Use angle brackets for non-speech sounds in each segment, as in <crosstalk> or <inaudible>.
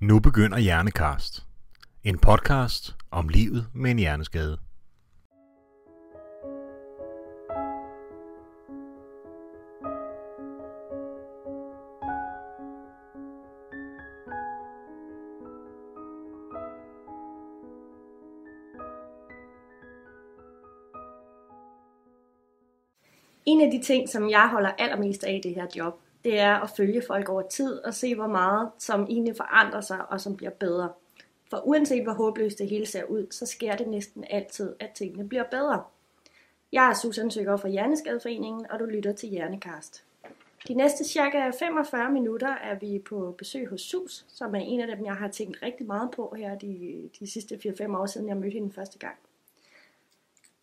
Nu begynder Hjernekast. En podcast om livet med en hjerneskade. En af de ting, som jeg holder allermest af i det her job, det er at følge folk over tid og se, hvor meget som egentlig forandrer sig og som bliver bedre. For uanset hvor håbløst det hele ser ud, så sker det næsten altid, at tingene bliver bedre. Jeg er Susan Søger fra Hjerneskadeforeningen, og du lytter til Hjernekast. De næste cirka 45 minutter er vi på besøg hos Sus, som er en af dem, jeg har tænkt rigtig meget på her de, de sidste 4-5 år siden, jeg mødte hende første gang.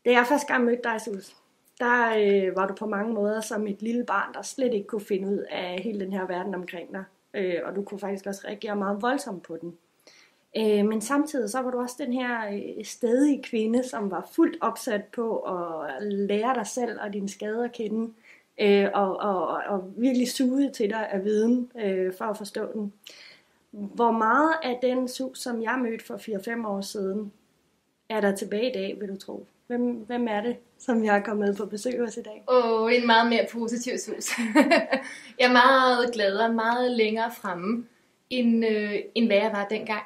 Det jeg første gang mødte dig, Sus, der øh, var du på mange måder som et lille barn, der slet ikke kunne finde ud af hele den her verden omkring dig. Øh, og du kunne faktisk også reagere meget voldsomt på den. Øh, men samtidig så var du også den her øh, stedige kvinde, som var fuldt opsat på at lære dig selv og dine skader at kende. Øh, og, og, og virkelig suge til dig af viden øh, for at forstå den. Hvor meget af den sus, som jeg mødte for 4-5 år siden, er der tilbage i dag, vil du tro? Hvem, hvem er det, som jeg er kommet på besøg hos i dag? Åh, oh, en meget mere positiv sus. <laughs> jeg er meget glad og meget længere fremme, end, øh, end hvad jeg var dengang.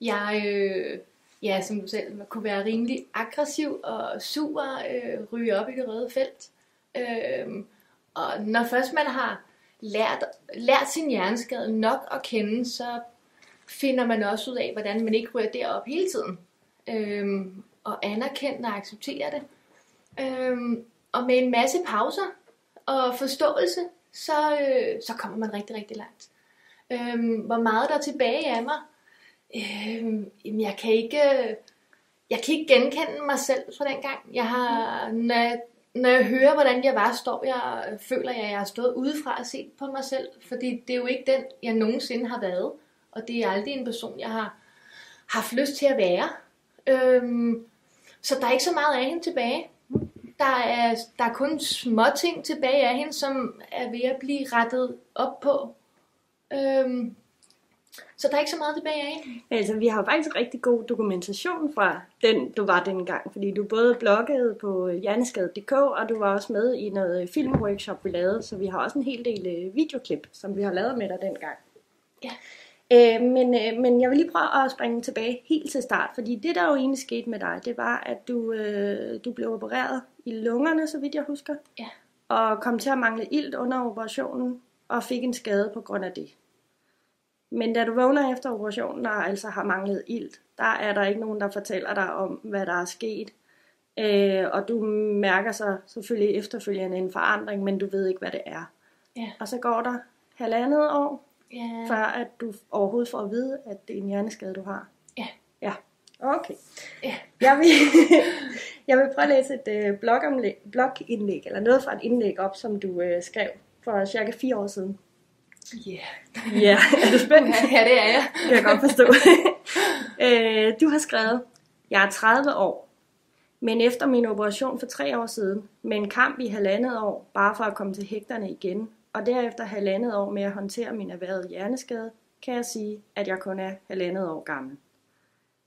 Jeg, øh, ja, som du selv kunne være rimelig aggressiv og sur, øh, ryge op i det røde felt. Øh, og når først man har lært, lært sin hjerneskade nok at kende, så finder man også ud af, hvordan man ikke ryger derop hele tiden. Øh, og anerkende og acceptere det. Øhm, og med en masse pauser og forståelse, så, øh, så kommer man rigtig, rigtig langt. Øhm, hvor meget der er tilbage af mig, øhm, jeg kan ikke... Øh, jeg kan ikke genkende mig selv fra den gang. Jeg har, når, jeg, når jeg hører, hvordan jeg var, står jeg, øh, føler jeg, at jeg har stået udefra og set på mig selv. Fordi det er jo ikke den, jeg nogensinde har været. Og det er aldrig en person, jeg har haft lyst til at være. Øhm, så der er ikke så meget af hende tilbage. Der er, der er kun små ting tilbage af hende, som er ved at blive rettet op på. Øhm, så der er ikke så meget tilbage af. Altså, vi har faktisk rigtig god dokumentation fra den, du var dengang. Fordi du både bloggede på hjerneskade.dk, og du var også med i noget filmworkshop, vi lavede. Så vi har også en hel del øh, videoklip, som vi har lavet med dig dengang. Ja. Øh, men, øh, men jeg vil lige prøve at springe tilbage helt til start, fordi det der jo egentlig skete med dig, det var, at du, øh, du blev opereret i lungerne, så vidt jeg husker, Ja. og kom til at mangle ilt under operationen, og fik en skade på grund af det. Men da du vågner efter operationen og altså har manglet ilt, der er der ikke nogen, der fortæller dig om, hvad der er sket. Øh, og du mærker så selvfølgelig efterfølgende en forandring, men du ved ikke, hvad det er. Ja. Og så går der halvandet år, Ja. før at du overhovedet får at vide, at det er en hjerneskade, du har? Ja. Ja, okay. Ja. Jeg vil, <laughs> jeg vil prøve at læse et øh, blogomlæg, blogindlæg, eller noget fra et indlæg op, som du øh, skrev for cirka fire år siden. Yeah. Ja, <laughs> er du spændt? ja, det er jeg. Det kan jeg godt forstå. <laughs> øh, du har skrevet, jeg er 30 år, men efter min operation for tre år siden, med en kamp i halvandet år, bare for at komme til hægterne igen, og derefter halvandet år med at håndtere min erhvervede hjerneskade, kan jeg sige, at jeg kun er halvandet år gammel.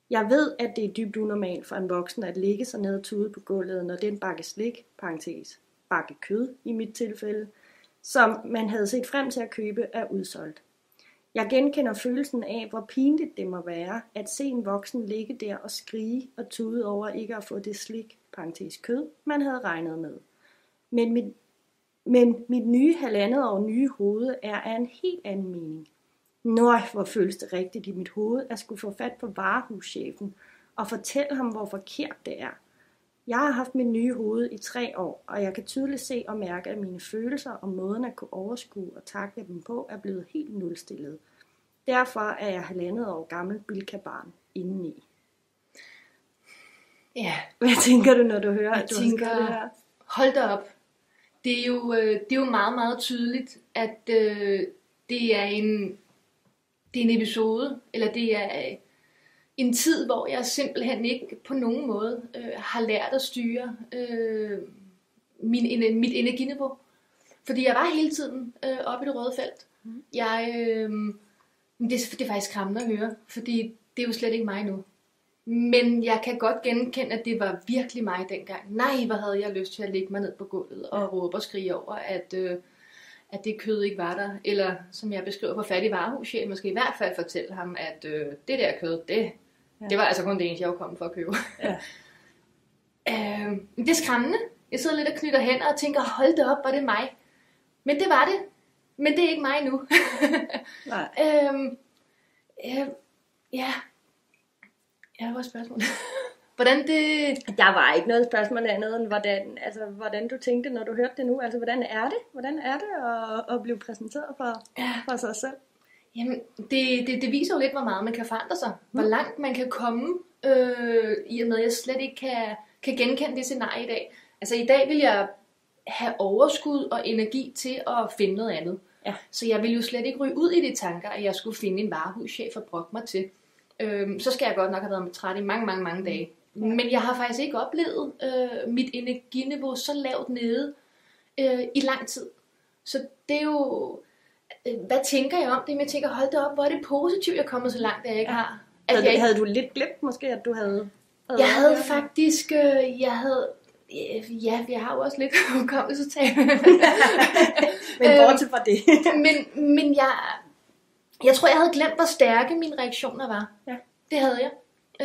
Jeg ved, at det er dybt unormalt for en voksen at ligge sig ned og tude på gulvet, når den bakke slik, parentes, bakke kød i mit tilfælde, som man havde set frem til at købe, er udsolgt. Jeg genkender følelsen af, hvor pinligt det må være at se en voksen ligge der og skrige og tude over ikke at få det slik, parentes kød, man havde regnet med. Men mit, men mit nye halvandet år nye hoved er af en helt anden mening. Nøj, hvor føles det rigtigt i mit hoved at skulle få fat på varehuschefen og fortælle ham, hvor forkert det er. Jeg har haft mit nye hoved i tre år, og jeg kan tydeligt se og mærke, at mine følelser og måden at kunne overskue og takle dem på er blevet helt nulstillet. Derfor er jeg halvandet år gammel bilkabarn indeni. Ja. Hvad tænker du, når du hører, Jeg at du tænker- har det her? Hold da op. Det er jo, øh, det er jo meget, meget tydeligt, at øh, det er en det er en episode, eller det er øh, en tid, hvor jeg simpelthen ikke på nogen måde øh, har lært at styre øh, min, ener- mit energiniveau. Fordi jeg var hele tiden øh, oppe i det røde felt. Jeg, øh, Det, er- det er faktisk skræmmende at høre, fordi det er jo slet ikke mig nu. Men jeg kan godt genkende, at det var virkelig mig dengang. Nej, hvor havde jeg lyst til at lægge mig ned på gulvet og råbe og skrige over, at, øh, at det kød ikke var der. Eller som jeg beskriver på fattig varehus, måske i hvert fald fortælle ham, at øh, det der kød, det, ja. det var altså kun det eneste, jeg var kommet for at købe. Ja. <laughs> øh, det er skræmmende. Jeg sidder lidt og knytter hænder og tænker, hold da op, var det mig? Men det var det. Men det er ikke mig nu. <laughs> Nej. øhm, øh, ja. Ja, hvad var spørgsmålet? <laughs> Hvordan det... Der var ikke noget spørgsmål andet end, hvordan, altså, hvordan du tænkte, når du hørte det nu. Altså, hvordan er det? Hvordan er det at, at blive præsenteret for, Ja. for sig selv? Jamen, det, det, det viser jo lidt, hvor meget man kan forandre sig. Hvor langt man kan komme, øh, i og med, at jeg slet ikke kan, kan genkende det scenarie i dag. Altså, i dag vil jeg have overskud og energi til at finde noget andet. Ja. Så jeg vil jo slet ikke ryge ud i de tanker, at jeg skulle finde en varehuschef og brokke mig til. Øhm, så skal jeg godt nok have været med træt i mange, mange, mange dage. Men jeg har faktisk ikke oplevet øh, mit energiniveau så lavt nede øh, i lang tid. Så det er jo... Øh, hvad tænker jeg om det? Men jeg tænker, hold da op, hvor er det positivt, jeg er kommet så langt, at jeg ikke Ja. har. At Havde, jeg, ikke, havde du lidt glemt måske, at du havde... havde jeg havde det? faktisk... Øh, jeg havde... øh, Ja, jeg har jo også lidt <laughs> hukommelsestab. <laughs> Men bortset fra det. <laughs> men, men jeg, jeg tror, jeg havde glemt, hvor stærke mine reaktioner var. Ja. Det havde jeg.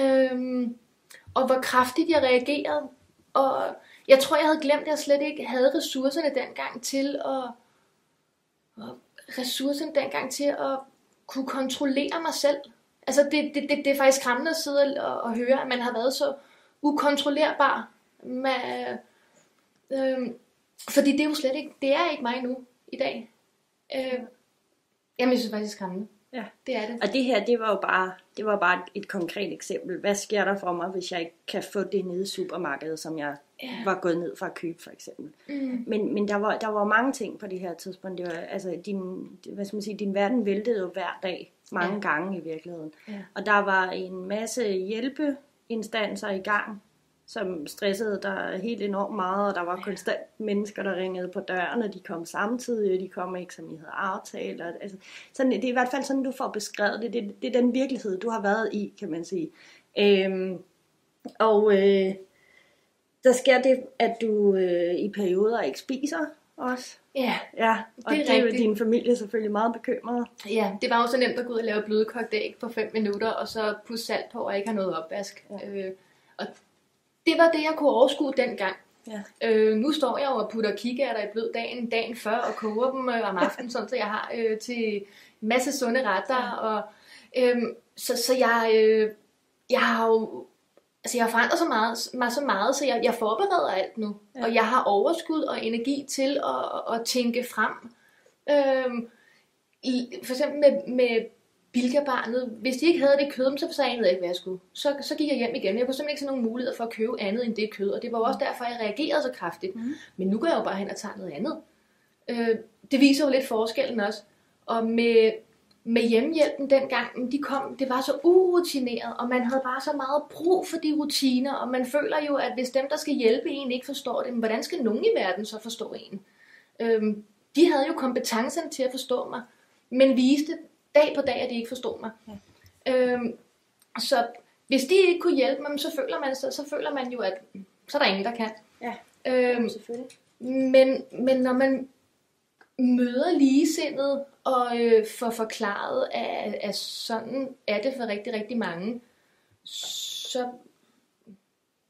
Øhm, og hvor kraftigt jeg reagerede. Og jeg tror, jeg havde glemt, at jeg slet ikke havde ressourcerne dengang til at... og ressourcerne dengang til at kunne kontrollere mig selv. Altså, det, det, det, det er faktisk skræmmende at sidde og, og høre, at man har været så ukontrollerbar. Med, øhm, fordi det er jo slet ikke, det er ikke mig nu i dag. Øh, jamen, jeg synes faktisk, det er skræmmende. Ja. Det er det. Og det her, det var jo bare, det var bare et, et konkret eksempel. Hvad sker der for mig, hvis jeg ikke kan få det nede i supermarkedet, som jeg Ja. var gået ned for at købe, for eksempel? Mm. Men, men der, var, der var mange ting på det her tidspunkt. Det var, altså, din, hvad skal man sige, din verden væltede jo hver dag, mange ja. gange i virkeligheden. Ja. Og der var en masse hjælpeinstanser i gang, som stressede dig helt enormt meget, og der var konstant mennesker, der ringede på døren, og de kom samtidig, og de kom ikke, som I havde aftalt. Og, altså, sådan, det er i hvert fald sådan, du får beskrevet det. Det, det er den virkelighed, du har været i, kan man sige. Øhm, og øh, der sker det, at du øh, i perioder ikke spiser også. Ja, Ja, og Det er det er jo din familie selvfølgelig meget bekymret. ja, det var jo så nemt at gå ud og lave blødkogt æg på 5 minutter, og så pusse salt på og ikke have noget opvask. Ja. Øh, og det var det, jeg kunne overskue dengang. Ja. Øh, nu står jeg jo og putter kikærter i blød dagen, dagen før og koger dem øh, om aftenen, sådan, så jeg har øh, til masse sunde retter. Ja. Og, øh, så, så jeg, øh, jeg har jo altså jeg har forandret så meget, mig så meget, så jeg, jeg forbereder alt nu. Ja. Og jeg har overskud og energi til at, at tænke frem. Øhm, i, for eksempel med, med Bilka-barnet. Hvis de ikke havde det kød, så anede jeg ikke, hvad jeg skulle. Så, så gik jeg hjem igen. Jeg kunne simpelthen ikke se nogen mulighed for at købe andet end det kød. Og det var også derfor, jeg reagerede så kraftigt. Mhm. Men nu går jeg jo bare hen og tager noget andet. Øh, det viser jo lidt forskellen også. Og med, med hjemmehjælpen dengang, de kom, det var så urutineret, og man havde bare så meget brug for de rutiner, og man føler jo, at hvis dem, der skal hjælpe en, ikke forstår det, men hvordan skal nogen i verden så forstå en? Øhm, de havde jo kompetencen til at forstå mig, men viste dag på dag, at de ikke forstod mig. Ja. Øhm, så hvis de ikke kunne hjælpe mig, så føler man, så, så føler man jo, at så er der ingen, der kan. Ja. Øhm, selvfølgelig. men, men når man møder ligesindet og øh, får forklaret, at, at sådan er det for rigtig, rigtig mange, så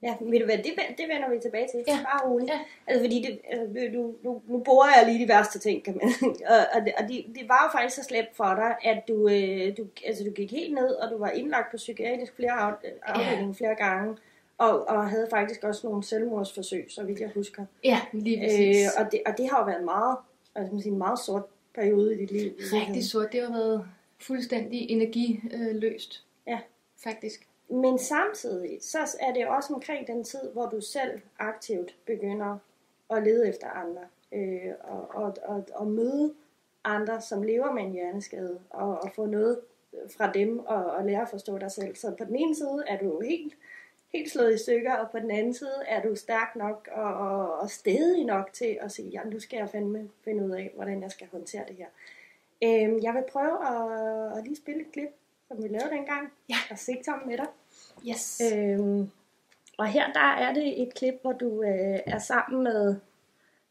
Ja, ved du hvad, det, det vender vi tilbage til. Ja. Bare roligt. Ja. Altså, fordi det, altså, du, nu, nu borer jeg lige de værste ting, kan man <laughs> Og, og, det, og det, det var jo faktisk så slemt for dig, at du, øh, du, altså, du gik helt ned, og du var indlagt på psykiatrisk flere af, afdeling ja. flere gange. Og, og havde faktisk også nogle selvmordsforsøg, så vidt jeg husker. ja, lige præcis. Øh, og, det, og det har jo været en meget, altså, man sige, en meget sort periode i dit liv. Rigtig sort. Det har været fuldstændig energiløst. Ja. Faktisk. Men samtidig, så er det også omkring den tid, hvor du selv aktivt begynder at lede efter andre. Øh, og, og, og, og møde andre, som lever med en hjerneskade, og, og få noget fra dem, og, og lære at forstå dig selv. Så på den ene side er du helt, helt slået i stykker, og på den anden side er du stærk nok og, og, og stedig nok til at sige, ja, nu skal jeg fandme finde ud af, hvordan jeg skal håndtere det her. Øhm, jeg vil prøve at, at lige spille et klip, som vi lavede dengang. Ja. Og se Tom med dig. Yes. Øhm, og her der er det et klip, hvor du øh, er sammen med,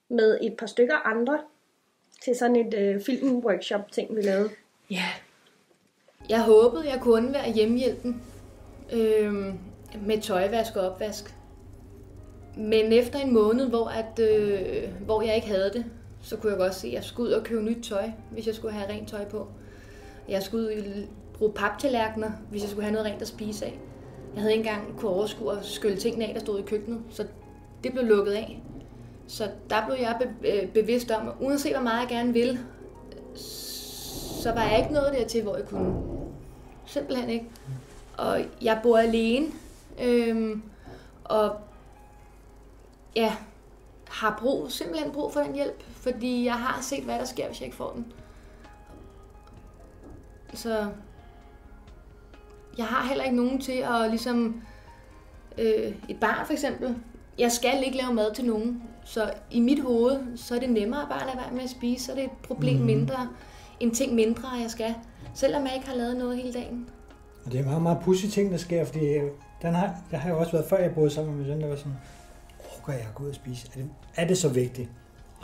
med et par stykker andre til sådan et øh, filmworkshop ting, vi lavede. Ja. Jeg håbede, jeg kunne undvære hjemmehjælpen øhm, med tøjvask og opvask. Men efter en måned, hvor, at, øh, hvor jeg ikke havde det, så kunne jeg godt se, at jeg skulle ud og købe nyt tøj, hvis jeg skulle have rent tøj på. Jeg skulle ud og bruge paptallerkener, hvis jeg skulle have noget rent at spise af. Jeg havde ikke engang kunne overskue at skylle tingene af, der stod i køkkenet, så det blev lukket af. Så der blev jeg be- øh, bevidst om, at uanset hvor meget jeg gerne ville, så var jeg ikke nået dertil, hvor jeg kunne. Simpelthen ikke. Og jeg bor alene, øhm, og ja, har brug, simpelthen brug for den hjælp, fordi jeg har set, hvad der sker, hvis jeg ikke får den. Så jeg har heller ikke nogen til at ligesom, øh, et barn for eksempel, jeg skal ikke lave mad til nogen, så i mit hoved, så er det nemmere bare at lade være med at spise, så er det et problem Mhm. mindre, en ting mindre, jeg skal, selvom jeg ikke har lavet noget hele dagen. Og det er meget, meget pudsige ting, der sker, fordi øh, den har, jeg har jo også været før, jeg boede sammen med min søn, der var sådan, orker jeg at gå ud og spise? Er det, er det så vigtigt?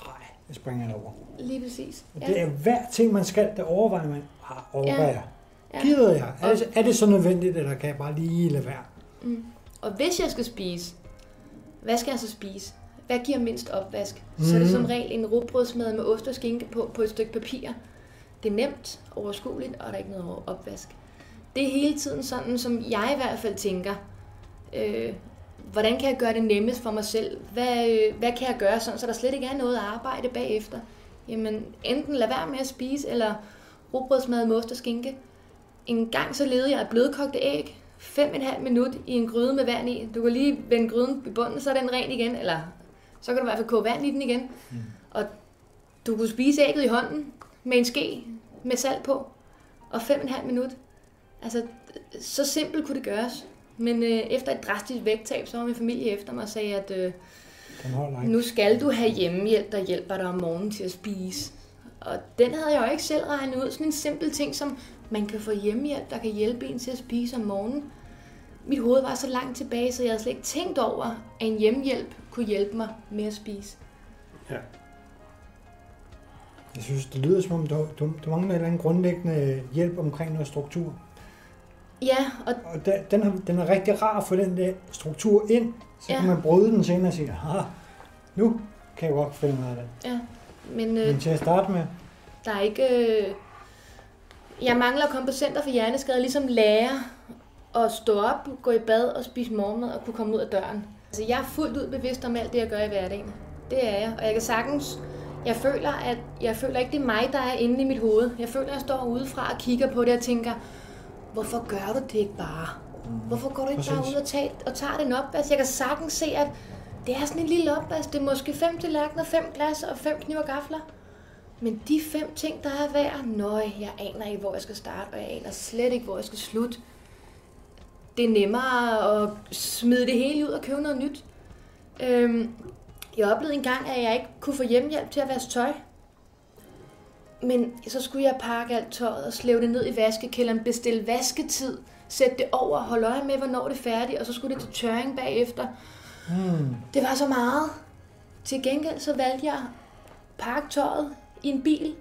Nej, det springer jeg over. Lige præcis. Og det er hver ting, man skal, der overvejer man, ah, orker Ja. jeg? Ja. Gider jeg? Er det, er det så nødvendigt, eller kan jeg bare lige lade være? Mm. Og hvis jeg skal spise, hvad skal jeg så spise? Hvad giver mindst opvask? Mm. Så er det Mhm. som regel en rugbrødsmad med ost og skinke på, på et stykke papir. Det er nemt, overskueligt, og der er ikke noget opvask. Det er hele tiden sådan, som jeg i hvert fald tænker. Øh, hvordan kan jeg gøre det nemmest for mig selv? Hvad, øh, hvad kan jeg gøre sådan, så der slet ikke er noget arbejde bagefter? Jamen, enten lad være med at spise, eller rugbrødsmad med ost og skinke. En gang så levede jeg et blødkogte æg, 5,5 minut i en gryde med vand i. Du kan lige vende gryden i bunden, så er den ren igen, eller så kan du i hvert fald koge vand i den igen. Mm. Og du kunne spise ægget i hånden med en ske med salt på, og 5,5 minut. Altså, så simpelt kunne det gøres. Men øh, efter et drastisk vægttab, så var min familie efter mig og sagde, at øh, nu skal du have hjemmehjælp, der hjælper dig om morgenen til at spise. Og den havde jeg jo ikke selv regnet ud. Sådan en simpel ting som, man kan få hjemmehjælp, der kan hjælpe en til at spise om morgenen. Mit hoved var så langt tilbage, så jeg havde slet ikke tænkt over, at en hjemmehjælp kunne hjælpe mig med at spise. Ja. Jeg synes, det lyder som om, du, du, du mangler en eller anden grundlæggende hjælp omkring noget struktur. Ja, og Og da, den, er, den er rigtig rar at få den der struktur ind, så ja. Kan man bryde den senere og sige, ah, nu kan jeg godt finde ud af det. ja, men øh, Men til at starte med, Der er ikke... Øh... Jeg mangler center for hjerneskade, ligesom lære at stå op, gå i bad og spise morgenmad og kunne komme ud af døren. Altså, jeg er fuldt ud bevidst om alt det, jeg gør i hverdagen. Det er jeg. Og jeg kan sagtens... Jeg føler, at jeg føler ikke, det er mig, der er inde i mit hoved. Jeg føler, at jeg står udefra og kigger på det og tænker, hvorfor gør du det ikke bare? Hvorfor går du ikke bare ud og, tager, og tager den opvask? Jeg kan sagtens se, at det er sådan en lille opvask. Det er måske fem tallerkener, fem glas og fem kniv og gafler. Men de fem ting, der er værd, nøj, jeg aner ikke, hvor jeg skal starte, og jeg aner slet ikke, hvor jeg skal slutte. Det er nemmere at smide det hele ud og købe noget nyt. Øhm, jeg oplevede engang, at jeg ikke kunne få hjemmehjælp til at vaske tøj. Men så skulle jeg pakke alt tøjet og slæve det ned i vaskekælderen, bestille vasketid, sætte det over, holde øje med, hvornår det er færdigt, og så skulle det til tørring bagefter. hmm, Det var så meget. Til gengæld så valgte jeg at pakke tøjet i en bil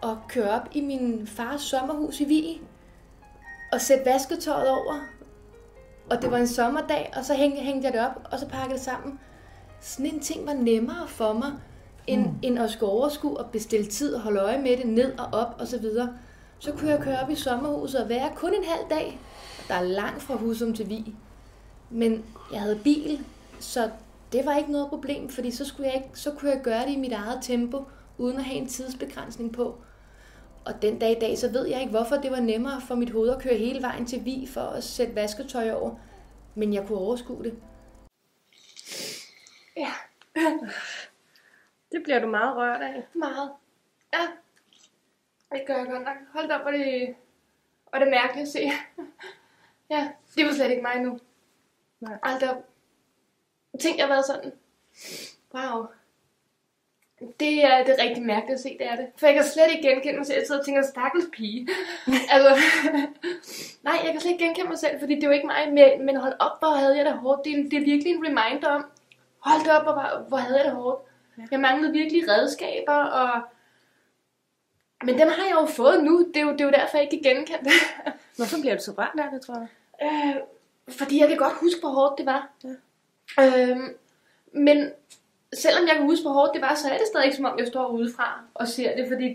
og køre op i min fars sommerhus i Vig og sætte vasketøjet over. Og det var en sommerdag, og så hængte, hængte jeg det op, og så pakkede det sammen. Sådan en ting var nemmere for mig, end, mm. end at skulle overskue og bestille tid og holde øje med det ned og op og så videre. Så kunne jeg køre op i sommerhuset og være kun en halv dag. Der er langt fra Husum til Vig. Men jeg havde bil, så det var ikke noget problem, fordi så, skulle jeg ikke, så kunne jeg gøre det i mit eget tempo, uden at have en tidsbegrænsning på. Og den dag i dag, så ved jeg ikke, hvorfor det var nemmere for mit hoved at køre hele vejen til Vi for at sætte vasketøj over. Men jeg kunne overskue det. Ja, Det bliver du meget rørt af. meget. Ja, det gør jeg godt nok. Hold op, hvor det, hvor det mærkeligt at se. ja, det var slet ikke mig nu. Nej. Hold op. Tænk, jeg har været sådan. Wow. Det er, det er rigtig mærkeligt at se, det er det. For jeg kan slet ikke genkende mig selv. Jeg sidder og tænker, stakkels pige. <laughs> altså, <laughs> nej, jeg kan slet ikke genkende mig selv, fordi det er jo ikke mig. Men, men hold op, hvor havde jeg det hårdt. Det er, det er virkelig en reminder om, hold da op, hvor, hvor havde jeg det hårdt. Jeg manglede virkelig redskaber, og... Men dem har jeg jo fået nu. Det er jo, det er jo derfor, jeg ikke kan genkende det. <laughs> Hvorfor bliver du så rørt af det, tror jeg? Øh, fordi jeg kan godt huske, hvor hårdt det var. Ja. Øhm, men selvom jeg kan huske, hvor hårdt det var, så er det stadig som om, jeg står udefra og ser det, fordi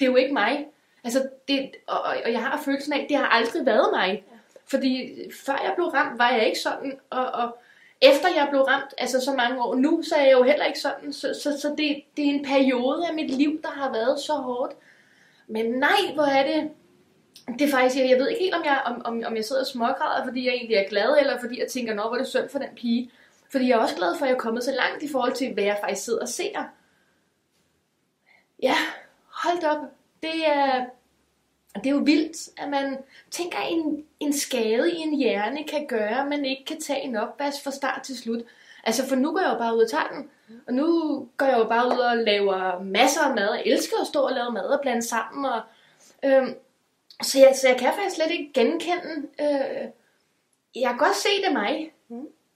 det er jo ikke mig. Altså, det, og, og jeg har følelsen af, at det har aldrig været mig. Fordi før jeg blev ramt, var jeg ikke sådan, og, og efter jeg blev ramt, altså så mange år nu, så er jeg jo heller ikke sådan. Så, så, så det, det er en periode af mit liv, der har været så hårdt. Men nej, hvor er det det er faktisk, jeg ved ikke helt, om jeg, om, om, om jeg sidder og smågræder, fordi jeg egentlig er glad, eller fordi jeg tænker, nå, hvor er det synd for den pige. Fordi jeg er også glad for, at jeg er kommet så langt i forhold til, hvad jeg faktisk sidder og ser. Ja, hold op. Det er, det er jo vildt, at man tænker, at en, en skade i en hjerne kan gøre, at man ikke kan tage en opvask fra start til slut. Altså, for nu går jeg jo bare ud og tager den. Og nu går jeg jo bare ud og laver masser af mad. Jeg elsker at stå og lave mad og blande sammen. Og, øhm, så, jeg, så jeg kan faktisk slet ikke genkende. Øh, jeg kan godt se det mig.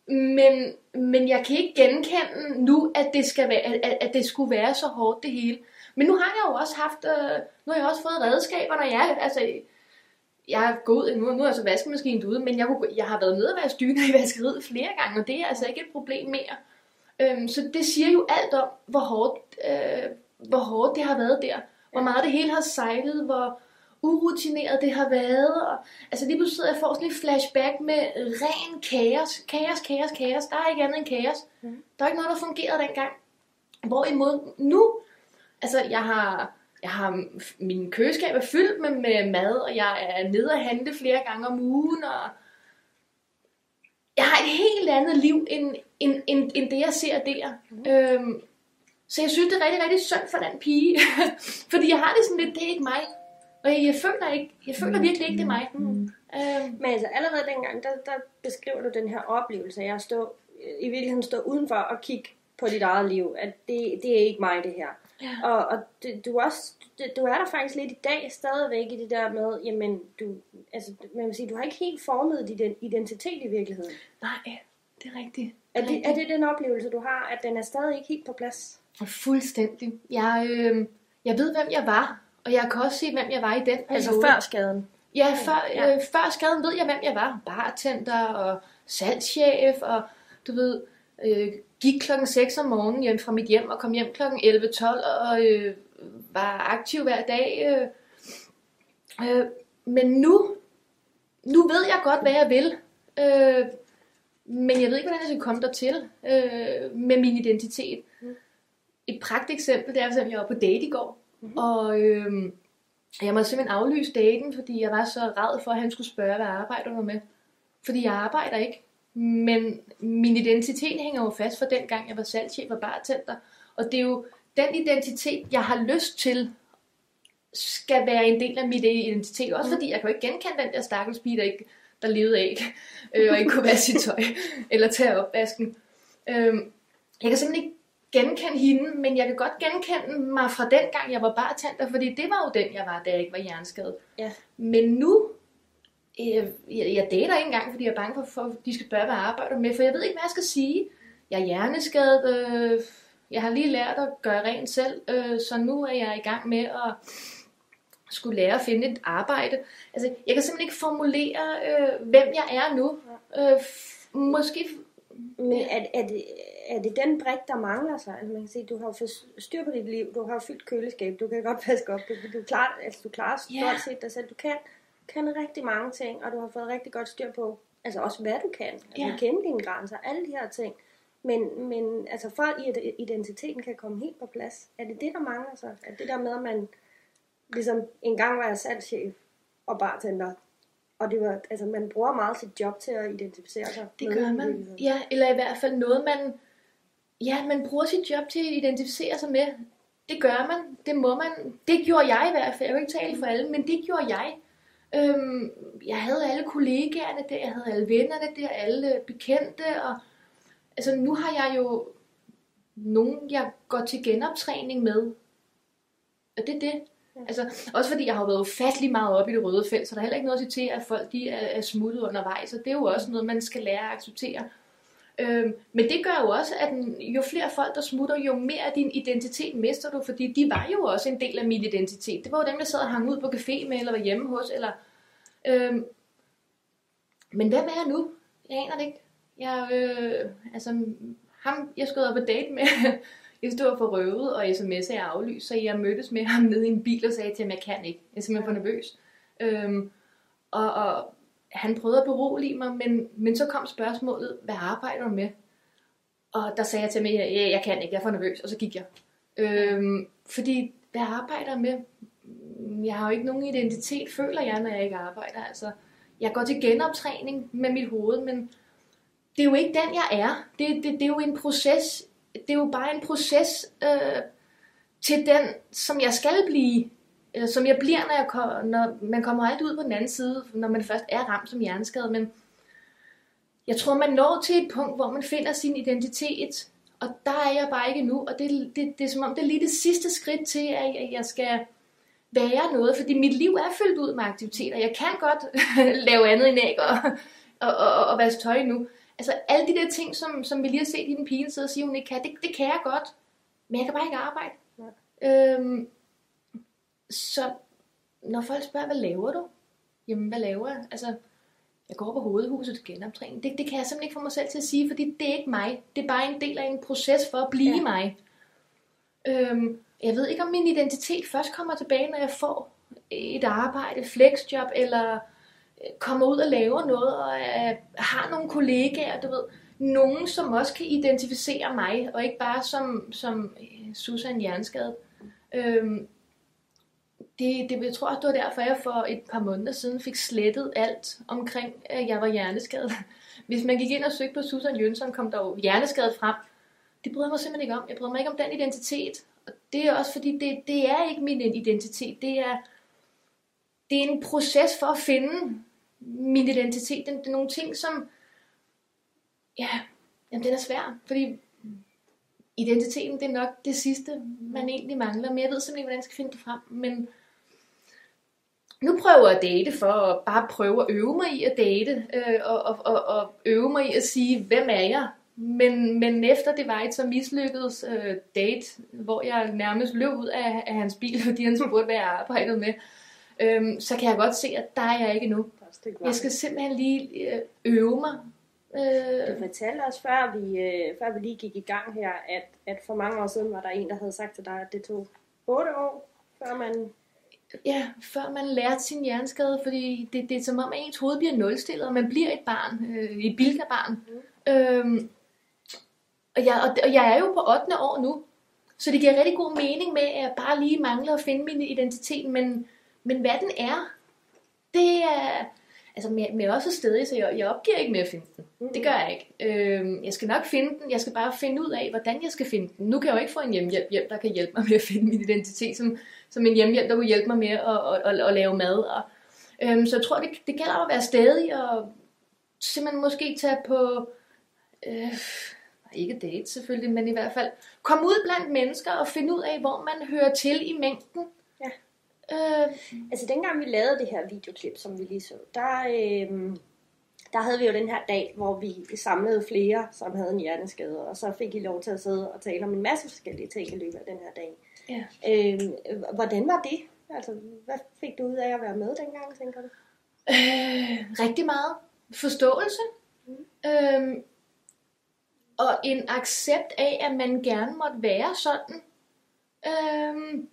Men, men jeg kan ikke genkende nu, at det, skal være, at, at det skulle være så hårdt det hele. Men nu har jeg jo også haft, øh, nu har jeg også fået redskaber, når jeg, altså, jeg er gået, nu, nu er altså vaskemaskinen ude, men jeg, kunne, jeg har været nede og vaske dyner i vaskeriet flere gange, og det er altså ikke et problem mere. Øhm, så det siger jo alt om, hvor hårdt, øh, hvor hårdt det har været der. Hvor meget det hele har sejlet, hvor, urutineret det har været. Og, altså lige pludselig jeg får sådan et flashback med ren kaos. Kaos, kaos, kaos. Der er ikke andet end kaos. Mm. Der er ikke noget, der fungerede dengang. Hvorimod nu, altså jeg har, jeg har min køleskab er fyldt med, med mad, og jeg er nede og handle flere gange om ugen, og jeg har et helt andet liv, end, end, end, end det, jeg ser der. Mm. Øhm, så jeg synes, det er rigtig, rigtig synd for den pige. <laughs> Fordi jeg har det sådan lidt, det er ikke mig. Og jeg føler, ikke, jeg føler virkelig ikke, det er mig. Mm. Øh. Men altså allerede dengang, der, der beskriver du den her oplevelse af at stå, i virkeligheden stå udenfor og kigge på dit eget liv. At det, det er ikke mig, det her. Ja. Og, og det, du, også, det, du er der faktisk lidt i dag stadigvæk i det der med, jamen, du, altså, man vil sige, du har ikke helt formet din identitet i virkeligheden. Nej, det er rigtigt. Er det, er det den oplevelse, du har, at den er stadig ikke helt på plads? Fuldstændig. Jeg, øh, jeg ved, hvem jeg var, og jeg kan også se, hvem jeg var i den periode. Altså før skaden? Ja, før, ja. Øh, før skaden ved jeg, hvem jeg var. Bartender og salgschef og du ved, øh, gik klokken 6 om morgenen hjem fra mit hjem og kom hjem klokken 11-12 og øh, var aktiv hver dag. Øh. Øh, men nu, nu ved jeg godt, hvad jeg vil. Øh, men jeg ved ikke, hvordan jeg skal komme dertil øh, med min identitet. Mm. Et pragt eksempel, det er, at jeg var på date i går. Mm-hmm. Og øh, jeg måtte simpelthen aflyse daten, fordi jeg var så ræd for, at han skulle spørge, hvad arbejder du med. Fordi jeg arbejder ikke. Men min identitet hænger jo fast for den gang, jeg var salgschef og bartender. Og det er jo den identitet, jeg har lyst til, skal være en del af mit identitet. Også fordi jeg kan jo ikke genkende den der stakkels pige, der, ikke, der levede af øh, og ikke kunne vaske sit tøj <laughs> eller tage opvasken. Øh, jeg kan simpelthen ikke genkende hende, men jeg kan godt genkende mig fra den gang, jeg var bartender, fordi det var jo den, jeg var, da jeg ikke var hjerneskadet. Ja. Men nu, jeg, jeg dater ikke engang, fordi jeg er bange for, for, at de skal spørge, hvad jeg arbejder med, for jeg ved ikke, hvad jeg skal sige. Jeg er hjerneskadet, øh, jeg har lige lært at gøre rent selv, øh, så nu er jeg i gang med at skulle lære at finde et arbejde. Altså, jeg kan simpelthen ikke formulere, øh, hvem jeg er nu. Øh, måske... Men er, er, det, er det den brik, der mangler sig? Altså man kan sige, du har fået styr på dit liv, du har fyldt køleskab, du kan godt <laughs> vaske op, du, du, klar, altså, du klarer stort yeah. set dig selv, du kan, kan rigtig mange ting, og du har fået rigtig godt styr på, altså også hvad du kan, altså yeah. kende dine grænser, alle de her ting. Men, men altså for at identiteten kan komme helt på plads, er det det, der mangler sig? Er det der med, at man ligesom engang var jeg salgschef og bartender, og det var, altså man bruger meget sit job til at identificere sig. Det gør man. Ja, eller i hvert fald noget, man Ja, man bruger sit job til at identificere sig med. Det gør man. Det må man. Det gjorde jeg i hvert fald. Jeg vil ikke tale for alle, men det gjorde jeg. Øhm, jeg havde alle kollegaerne der, jeg havde alle vennerne der, alle bekendte. Og, altså nu har jeg jo nogen, jeg går til genoptræning med. Og det er det. Altså, også fordi jeg har været ufattelig meget op i det røde felt, så der er heller ikke noget at sige til, at folk de er, er smuttet undervejs, og det er jo også noget, man skal lære at acceptere. Øhm, men det gør jo også, at jo flere folk, der smutter, jo mere af din identitet mister du, fordi de var jo også en del af min identitet. Det var jo dem, jeg sad og hang ud på café med, eller var hjemme hos, eller... Øhm, men hvem er jeg nu? Jeg aner det ikke. Jeg, øh, altså, ham, jeg skulle op på date med, jeg stod for røvet, og sms'er er aflyst, så jeg mødtes med ham nede i en bil og sagde til ham, jeg kan ikke. Jeg er simpelthen for nervøs. Øhm, og, og han prøvede at berolige mig, men, men så kom spørgsmålet, hvad arbejder du med? Og der sagde jeg til mig, jeg, jeg kan ikke, jeg er for nervøs, og så gik jeg. Øhm, fordi, hvad arbejder jeg med? Jeg har jo ikke nogen identitet, føler jeg, når jeg ikke arbejder. Altså, jeg går til genoptræning med mit hoved, men det er jo ikke den, jeg er. Det, det, det er jo en proces. Det er jo bare en proces øh, til den, som jeg skal blive. Eller som jeg bliver, når, jeg kom, når man kommer alt ud på den anden side, når man først er ramt som hjerneskade. Men jeg tror, man når til et punkt, hvor man finder sin identitet. Og der er jeg bare ikke nu. Og det, det, det er som om, det er lige det sidste skridt til, at jeg skal være noget. Fordi mit liv er fyldt ud med aktiviteter. Jeg kan godt <laughs> lave andet end æg og, og, og, og vaske tøj nu. Altså alle de der ting, som, som vi lige har set i den pige sidde og sige, hun ikke kan, det, det kan jeg godt. Men jeg kan bare ikke arbejde. Nej. Øhm, så når folk spørger, hvad laver du? Jamen, hvad laver jeg? Altså, jeg går på hovedhuset til genoptræning. Det, det kan jeg simpelthen ikke få mig selv til at sige, fordi det er ikke mig. Det er bare en del af en proces for at blive Ja. ja. mig. Øhm, jeg ved ikke, om min identitet først kommer tilbage, når jeg får et arbejde, flexjob, eller kommer ud og laver noget, og øh, har nogle kollegaer, du ved. Nogen, som også kan identificere mig, og ikke bare som, som øh, Susan Jernskade. Øhm, det, det, jeg tror, det var derfor, jeg for et par måneder siden fik slettet alt omkring, at jeg var hjerneskadet. <laughs> Hvis man gik ind og søgte på Susan Jønsson, kom der jo hjerneskadet frem. Det bryder mig simpelthen ikke om. Jeg bryder mig ikke om den identitet. Og det er også fordi, det, det er ikke min identitet. Det er, det er en proces for at finde min identitet. Det, det er nogle ting, som... Ja, jamen, den er svær. Fordi identiteten, det er nok det sidste, man egentlig mangler. Men jeg ved simpelthen ikke, hvordan jeg skal finde det frem. Men nu prøver jeg at date for at bare prøve at øve mig i at date. Øh, og, og, og, og øve mig i at sige, hvem er jeg? Men, men efter det var et så mislykket øh, date, hvor jeg nærmest løb ud af, af hans bil, <laughs> fordi han spurgte, hvad jeg arbejdede med, øhm, så kan jeg godt se, at der er jeg ikke nu. Der et stykke vej. Jeg skal simpelthen lige øh, øve mig. Du Øh, fortalte os, før vi, øh, før vi lige gik i gang her, at, at for mange år siden var der en, der havde sagt til dig, at det tog 8 år, før man... ja, før man lærte sin hjerneskade, fordi det, det er som om, at ens hoved bliver nulstillet, og man bliver et barn, øh, et bilkabarn. Mm. Øhm, og, jeg, og, og jeg er jo på 8. år nu, så det giver rigtig god mening med, at jeg bare lige mangler at finde min identitet, men, men hvad den er, det er... Altså, men jeg er også stedig, så jeg, jeg opgiver ikke med at finde den. Mm. Det gør jeg ikke. Øh, jeg skal nok finde den. Jeg skal bare finde ud af, hvordan jeg skal finde den. Nu kan jeg jo ikke få en hjemmehjælp, hjem, der kan hjælpe mig med at finde min identitet, som, som en hjemmehjælp, der kunne hjælpe mig med at, at, at, at lave mad. Og, øh, så jeg tror, det, det gælder om at være stedig og simpelthen måske tage på... Øh, ikke date selvfølgelig, men i hvert fald komme ud blandt mennesker og finde ud af, hvor man hører til i mængden. Ja. Øh, Altså dengang vi lavede det her videoklip, som vi lige så, der, øh, der havde vi jo den her dag, hvor vi samlede flere, som havde en hjerneskade, og så fik I lov til at sidde og tale om en masse forskellige ting i løbet af den her dag. ja. Øh, hvordan var det? Altså, hvad fik du ud af at være med dengang, tænker du? Øh, rigtig meget forståelse. Mm. Øhm, og en accept af, at man gerne måtte være sådan. Øhm,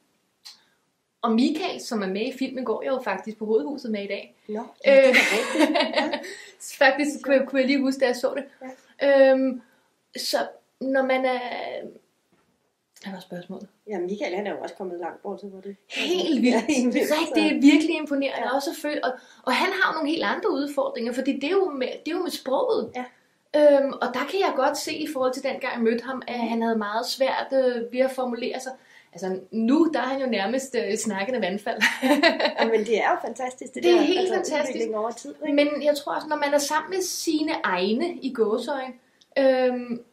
og Michael, som er med i filmen, går jeg jo faktisk på hovedhuset med i dag. Nå, Øh, er rigtigt. <laughs> faktisk kunne jeg, kunne jeg lige huske, da jeg så det. Ja. Øhm, så når man er... Hvad var spørgsmålet? Ja, Michael han er jo også kommet langt bort til, det Helt vildt. Ja, helt vildt. Rigtig, det er virkelig imponerende. Ja. Også føl- og, og han har jo nogle helt andre udfordringer, fordi det er jo med, det er jo med sproget. Ja. Øhm, og der kan jeg godt se i forhold til dengang jeg mødte ham, at han havde meget svært øh, ved at formulere sig. Altså nu, der er han jo nærmest øh, snakkende vandfald. <laughs> Ja, men det er jo fantastisk. Det er der, helt altså, fantastisk. over tid. Ikke? Men jeg tror også, når man er sammen med sine egne i gåsøjen, øhm,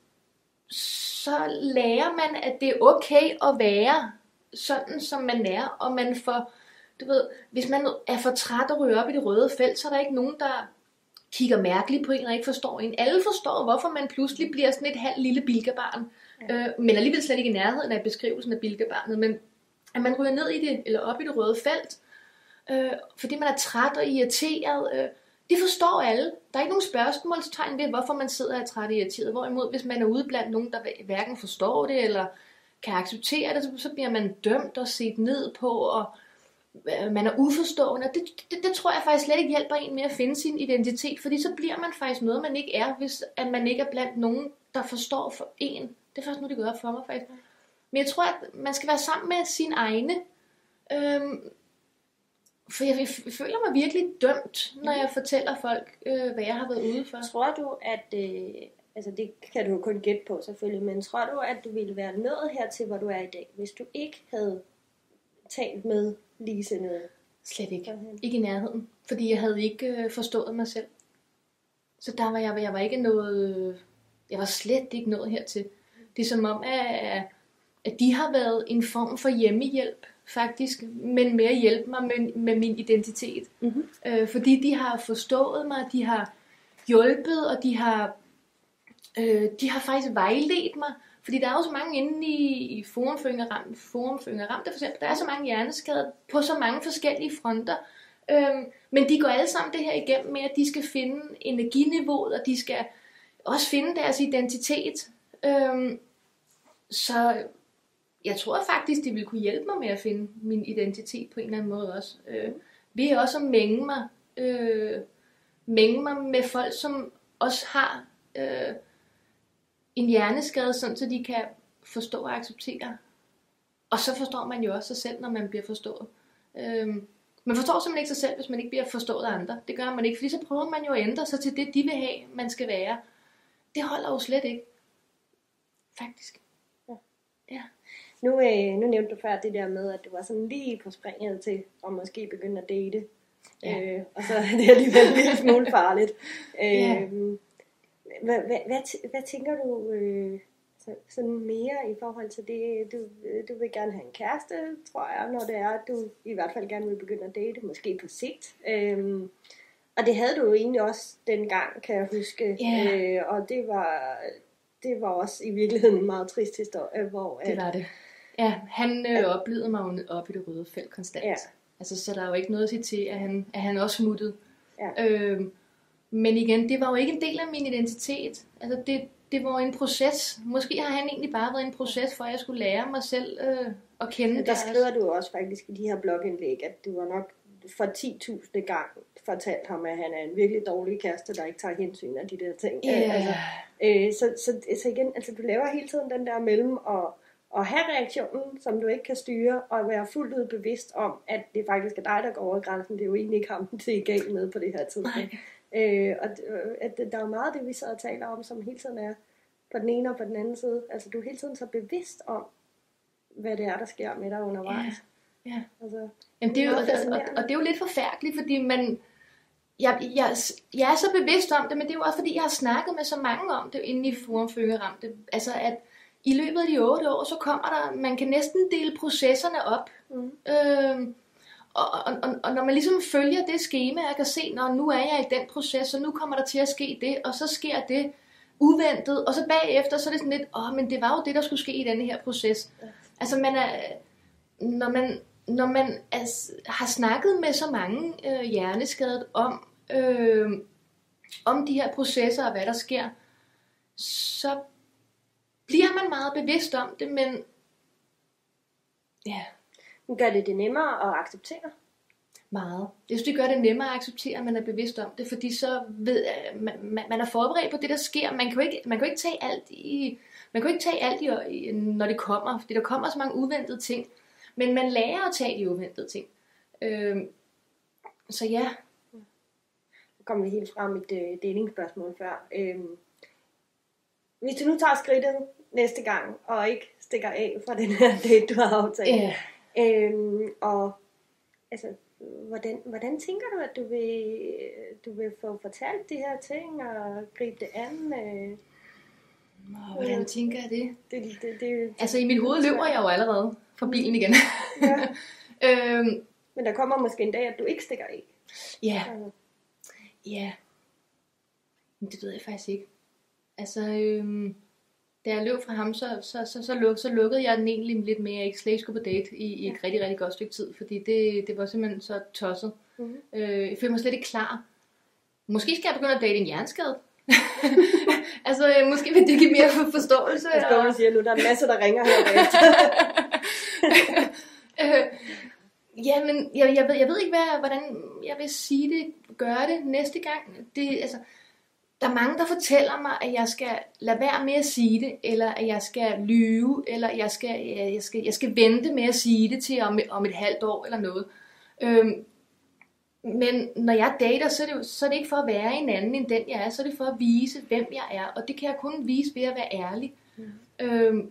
så lærer man, at det er okay at være sådan, som man er, og man får, du ved, hvis man er for træt og ryger op i det røde felt, så er der ikke nogen, der kigger mærkeligt på en og ikke forstår en. Alle forstår, hvorfor man pludselig bliver sådan et halvt lille bilkebarn, ja. øh, men alligevel slet ikke i nærheden af beskrivelsen af bilkebarnet, men at man ryger ned i det, eller op i det røde felt, øh, fordi man er træt og irriteret, øh, det forstår alle. Der er ikke nogen spørgsmålstegn ved, hvorfor man sidder og er træt og irriteret. Hvorimod, hvis man er ude blandt nogen, der hverken forstår det, eller kan acceptere det, så, bliver man dømt og set ned på, og øh, man er uforstående. Det, det, det tror jeg faktisk slet ikke hjælper en med at finde sin identitet, fordi så bliver man faktisk noget, man ikke er, hvis at man ikke er blandt nogen, der forstår for en. Det er først nu, det går op for mig faktisk. Men jeg tror, at man skal være sammen med sine egne. Øhm, for jeg, jeg føler mig virkelig dømt, når jeg fortæller folk, øh, hvad jeg har været ude for. Tror du, at... Øh, altså det kan du jo kun gætte på selvfølgelig, men tror du, at du ville være nået hertil, hvor du er i dag, hvis du ikke havde talt med Lise noget? Slet ikke. Ikke i nærheden. Fordi jeg havde ikke øh, forstået mig selv. Så der var jeg, jeg var ikke noget... Jeg var slet ikke nået hertil. Det er som om, at, at de har været en form for hjemmehjælp faktisk, men mere hjælpe mig med, med min identitet. Mm-hmm. Øh, fordi de har forstået mig, de har hjulpet, og de har, øh, de har faktisk vejledt mig. Fordi der er jo så mange inde i, i Forum for Ramte, Forum for Ramte for eksempel, der er så mange hjerneskader på så mange forskellige fronter. Øhm, men de går alle sammen det her igennem med, at de skal finde energiniveauet, og de skal også finde deres identitet. Øhm, så jeg tror faktisk, det ville kunne hjælpe mig med at finde min identitet på en eller anden måde også. Øh, ved også at mænge mig, øh, mænge mig med folk, som også har øh, en hjerneskade, sådan så de kan forstå og acceptere. Og så forstår man jo også sig selv, når man bliver forstået. Øh, man forstår simpelthen ikke sig selv, hvis man ikke bliver forstået af andre. Det gør man ikke, fordi så prøver man jo at ændre sig til det, de vil have, man skal være. Det holder jo slet ikke. Faktisk. Ja. Nu, øh, nu nævnte du før det der med, at du var sådan lige på springet til at måske begynde at date. Ja. Øh, og så <laughs> er det alligevel en lille smule farligt. <laughs> Øh, ja. hvad, hvad, hvad, hvad tænker du øh, så, sådan mere i forhold til det? Du, du vil gerne have en kæreste, tror jeg, når det er, at du i hvert fald gerne vil begynde at date, måske på sigt. Øh, og det havde du jo egentlig også dengang, kan jeg huske. Yeah. Øh, og det var, det var også i virkeligheden en meget trist historie, hvor... Det var det Ja, han øh, ja. oplevede mig jo op i det røde felt konstant. Ja. Altså, så der er jo ikke noget at sige til, at han, at han også smuttede. Ja. Øhm, men igen, det var jo ikke en del af min identitet. Altså, det, det var en proces. Måske har han egentlig bare været en proces, for at jeg skulle lære mig selv øh, at kende. Ja, der skriver du også faktisk i de her blogindlæg, at du var nok for 10.000 gang fortalt ham, at han er en virkelig dårlig kæreste, der ikke tager hensyn af de der ting. Yeah. Altså, øh, så, så, så igen, altså du laver hele tiden den der mellem og at have reaktionen, som du ikke kan styre, og være fuldt ud bevidst om, at det faktisk er dig, der går over grænsen. Det er jo egentlig ikke ham, det er galt med på det her tidspunkt. Øh, og at der er meget det, vi så og taler om, som hele tiden er på den ene og på den anden side. Altså du er hele tiden så bevidst om, hvad det er, der sker med dig undervejs. Ja. Ja. Altså, Jamen, det er jo, og, og, og det er jo lidt forfærdeligt, fordi man, jeg, jeg, jeg er så bevidst om det, men det er jo også fordi, jeg har snakket med så mange om det inde i Forum Ramte. Altså at i løbet af de otte år, så kommer der, man kan næsten dele processerne op. Mm. Øhm, og, og, og, og når man ligesom følger det schema, jeg kan se, når nu er jeg i den proces, og nu kommer der til at ske det, og så sker det uventet, og så bagefter, så er det sådan lidt, åh, men det var jo det, der skulle ske i denne her proces. Ja. Altså, man er, når man, når man altså, har snakket med så mange øh, hjerneskadet om, øh, om de her processer og hvad der sker, så bliver man meget bevidst om det, men ja. Gør det det nemmere at acceptere? Meget. Jeg synes, det gør det nemmere at acceptere, at man er bevidst om det, fordi så ved man, man er forberedt på det, der sker. Man kan jo ikke, man kan jo ikke tage alt i, man kan jo ikke tage alt i, når det kommer, fordi der kommer så mange uventede ting. Men man lærer at tage de uventede ting. Øhm, så ja. Nu kommer vi helt frem i et uh, delingsspørgsmål før. Øhm, hvis du nu tager skridtet næste gang, og ikke stikker af fra den her <laughs> date, du har aftalt. Yeah. Øhm, og altså, hvordan, hvordan tænker du, at du vil, du vil få fortalt de her ting og gribe det an? Øh? Nå, hvordan tænker jeg det? Det, det, det, det, Altså i mit hoved løber jeg jo allerede fra bilen igen. ja. <laughs> øhm, Men der kommer måske en dag, at du ikke stikker af. ja, ja. Men det ved jeg faktisk ikke. Altså, øhm, da jeg løb fra ham, så, så, så, så, luk, så lukkede jeg den egentlig lidt mere, jeg ikke slet ikke skulle på date i, i et rigtig, rigtig godt stykke tid. Fordi det, det var simpelthen så tosset. Mhm. Øh, jeg følte mig slet ikke klar. Måske skal jeg begynde at date en hjerneskade. <laughs> altså, øh, måske vil det give mere for- forståelse. Jeg står og siger nu, der er en masse, der ringer her. <laughs> <laughs> øh, ja, men jeg, jeg, ved, jeg ved ikke, hvad, hvordan jeg vil sige det, gøre det næste gang. Det, altså, der er mange, der fortæller mig, at jeg skal lade være med at sige det, eller at jeg skal lyve, eller jeg skal, jeg, skal, jeg skal vente med at sige det til om, om et halvt år eller noget. Øhm, men når jeg dater, så er, det jo, så er det ikke for at være en anden end den, jeg er. Så er det for at vise, hvem jeg er. Og det kan jeg kun vise ved at være ærlig. Mm. Øhm,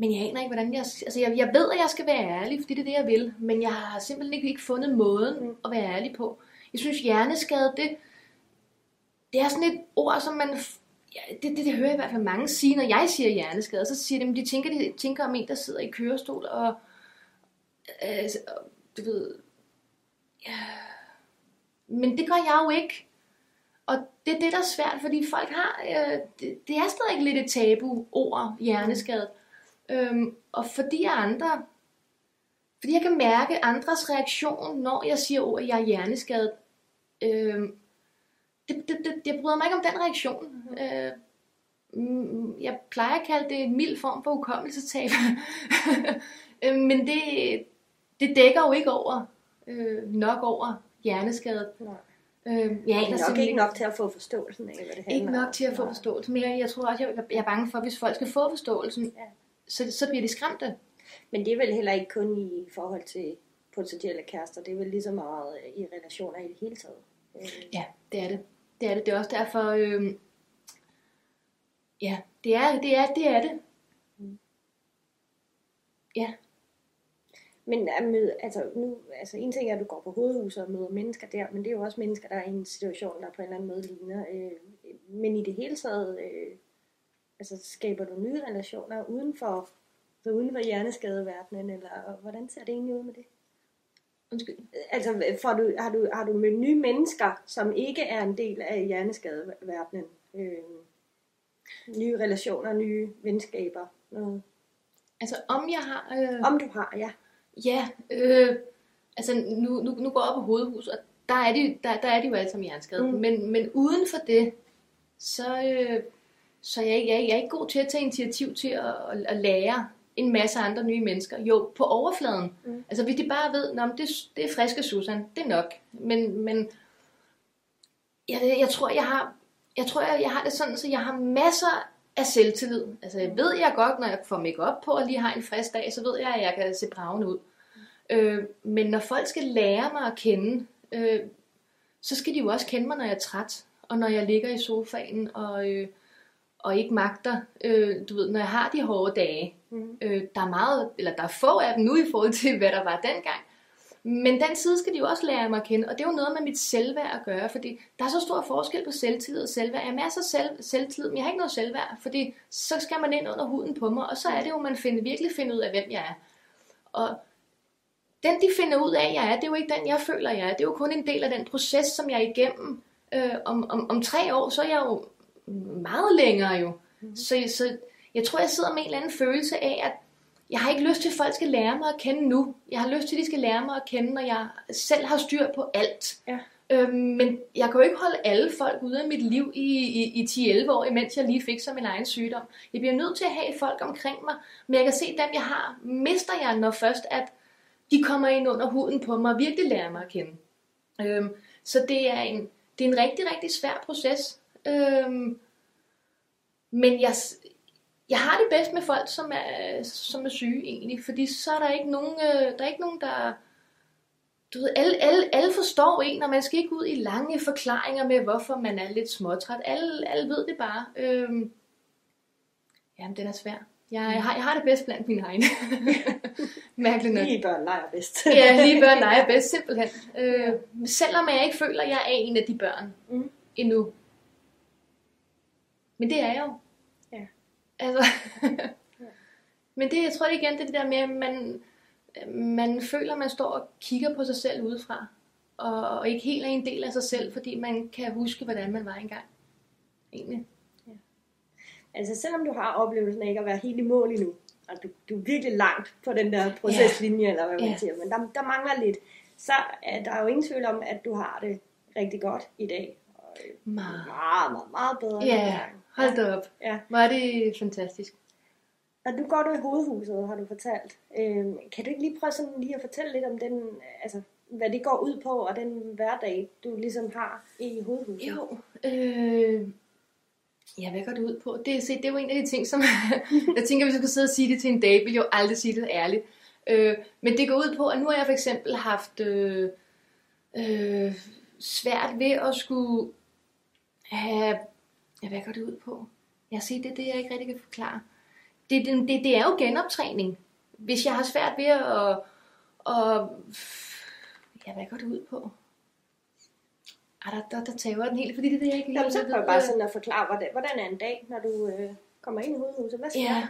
men jeg aner ikke, hvordan jeg... Altså, jeg, jeg ved, at jeg skal være ærlig, fordi det er det, jeg vil. Men jeg har simpelthen ikke, ikke fundet måden Mm. at være ærlig på. Jeg synes, hjerneskade, det, det er sådan et ord, som man... Ja, det, det, det hører jeg i hvert fald mange sige, når jeg siger hjerneskade. Så siger de, at de tænker, de tænker om en, der sidder i kørestol og... Øh, og du ved... Ja, men det gør jeg jo ikke. Og det er det, der er svært, fordi folk har... Øh, det, det er stadig lidt et tabu-ord, hjerneskade. Øhm, og fordi jeg andre... Fordi jeg kan mærke andres reaktion, når jeg siger ord, jeg er hjerneskadet. Øhm, det, det, det, jeg bryder mig ikke om den reaktion. Øh, mm, jeg plejer at kalde det en mild form for hukommelsestab. <laughs> Øh, Men det, det dækker jo ikke over øh, nok over hjerneskadet. Nej. Øh, er nok simpelthen ikke nok til at få forståelsen af, hvad det handler ikke nok til at få Nej. forståelse, men jeg, jeg tror også, jeg, jeg er bange for, hvis folk skal få forståelsen, Ja. Så, så bliver de skræmte. Men det er vel heller ikke kun i forhold til potentielle kærester. Det er vel lige så meget øh, i relationer i det hele taget. Øh, Ja, det er det. Det er det. Det er også derfor, øh, ja, det er det. Er, det, er det. Ja, Men at møde, altså, nu, altså en ting er, at du går på hovedhuset og møder mennesker der, men det er jo også mennesker, der er i en situation, der på en eller anden måde ligner. Øh, men i det hele taget, øh, altså skaber du nye relationer uden for, så uden for hjerneskadeverdenen, eller hvordan ser det egentlig ud med det? undskyld. Altså, får du, har, du, har du mødt nye mennesker, som ikke er en del af hjerneskadeverdenen? Øh, nye relationer, nye venskaber? Noget. Altså, om jeg har... Øh, Om du har, ja. Ja, øh, altså nu, nu, nu går jeg op på hovedhus, og der er de, der, der er de jo alle sammen hjerneskade. Mm. Men, men uden for det, så, øh, så jeg, jeg, er ikke- jeg er ikke god til at tage initiativ til at, at, at lære en masse andre nye mennesker. Jo, på overfladen. Mm. Altså hvis de bare ved, at det, det er friske Susan, det er nok. Men, men jeg, jeg tror, jeg har, jeg tror, jeg, jeg har det sådan, så jeg har masser af selvtillid. Altså jeg ved jeg godt, når jeg får makeup på og lige har en frisk dag, så ved jeg, at jeg kan se braven ud. Øh, men når folk skal lære mig at kende, øh, så skal de jo også kende mig, når jeg er træt, og når jeg ligger i sofaen og, øh, og ikke magter, øh, du ved, når jeg har de hårde dage. Mm. Øh, der er meget, eller der er få af dem nu i forhold til, hvad der var dengang. Men den side skal de jo også lære mig at kende, og det er jo noget med mit selvværd at gøre, fordi der er så stor forskel på selvtillid og selvværd. Jeg har masser af selv, selvtillid, men jeg har ikke noget selvværd, fordi så skal man ind under huden på mig, og så er det jo, man finder, virkelig finder ud af, hvem jeg er. Og den, de finder ud af, jeg er, det er jo ikke den, jeg føler, jeg er. Det er jo kun en del af den proces, som jeg er igennem. Øh, om, om, om tre år, så er jeg jo meget længere jo. Mm. Så, så jeg tror, jeg sidder med en eller anden følelse af, at jeg har ikke lyst til, at folk skal lære mig at kende nu. Jeg har lyst til, at de skal lære mig at kende, når jeg selv har styr på alt. Ja. Øhm, men jeg kan jo ikke holde alle folk ude af mit liv i, i, i 10-11 år, imens jeg lige fik så min egen sygdom. Jeg bliver nødt til at have folk omkring mig, men jeg kan se, dem jeg har, mister jeg, når først at de kommer ind under huden på mig og virkelig lærer mig at kende. Øhm, så det er, en, det er en rigtig, rigtig svær proces. Øhm, men jeg, jeg har det bedst med folk, som er, som er syge egentlig, fordi så er der ikke nogen, øh, der er ikke nogen, der... Du ved, alle, alle, alle forstår en, og man skal ikke ud i lange forklaringer med, hvorfor man er lidt småtræt. Alle, alle ved det bare. Øhm, jamen, den er svær. Jeg, jeg, har, jeg har det bedst blandt mine egne. <laughs> Mærkeligt nok. Lige børn leger bedst. <laughs> Ja, lige børn <laughs> leger bedst, simpelthen. Øh, selvom jeg ikke føler, at jeg er en af de børn Mm. endnu. Men det er jeg jo. Altså, <laughs> men det, jeg tror det igen, det er det der med, at man, man føler, at man står og kigger på sig selv udefra, og, og ikke helt er en del af sig selv, fordi man kan huske, hvordan man var engang. Egentlig. Altså selvom du har oplevelsen af ikke at være helt i mål endnu, og du, du er virkelig langt på den der proceslinje, eller hvad man Ja. siger, men der, der mangler lidt, så er der jo ingen tvivl om, at du har det rigtig godt i dag. Og Meget. meget, meget, meget bedre. Ja. Hold da op. Ja. Hvor er det fantastisk. Og du går du i hovedhuset, har du fortalt. Øhm, kan du ikke lige prøve sådan lige at fortælle lidt om den, altså, hvad det går ud på, og den hverdag, du ligesom har i hovedhuset? Jo, øh, ja, hvad går det ud på? Det, er- se, det er jo en af de ting, som <laughs> jeg tænker, hvis jeg skulle sidde og sige det til en dag, vil jeg jo aldrig sige det ærligt. Øh, men det går ud på, at nu har jeg for eksempel haft øh, øh, svært ved at skulle have, ja, hvad går det ud på? Jeg siger, det er det, jeg ikke rigtig kan forklare. Det, det, det, det er jo genoptræning. Hvis jeg har svært ved at, at ja, hvad går det ud på? Ej, der, der, der tager den helt, fordi det er det, jeg ikke Jamen, så prøv bare sådan at forklare, hvordan, hvordan er en dag, når du øh, kommer ind i hovedhuset? Hvad sker Ja. der?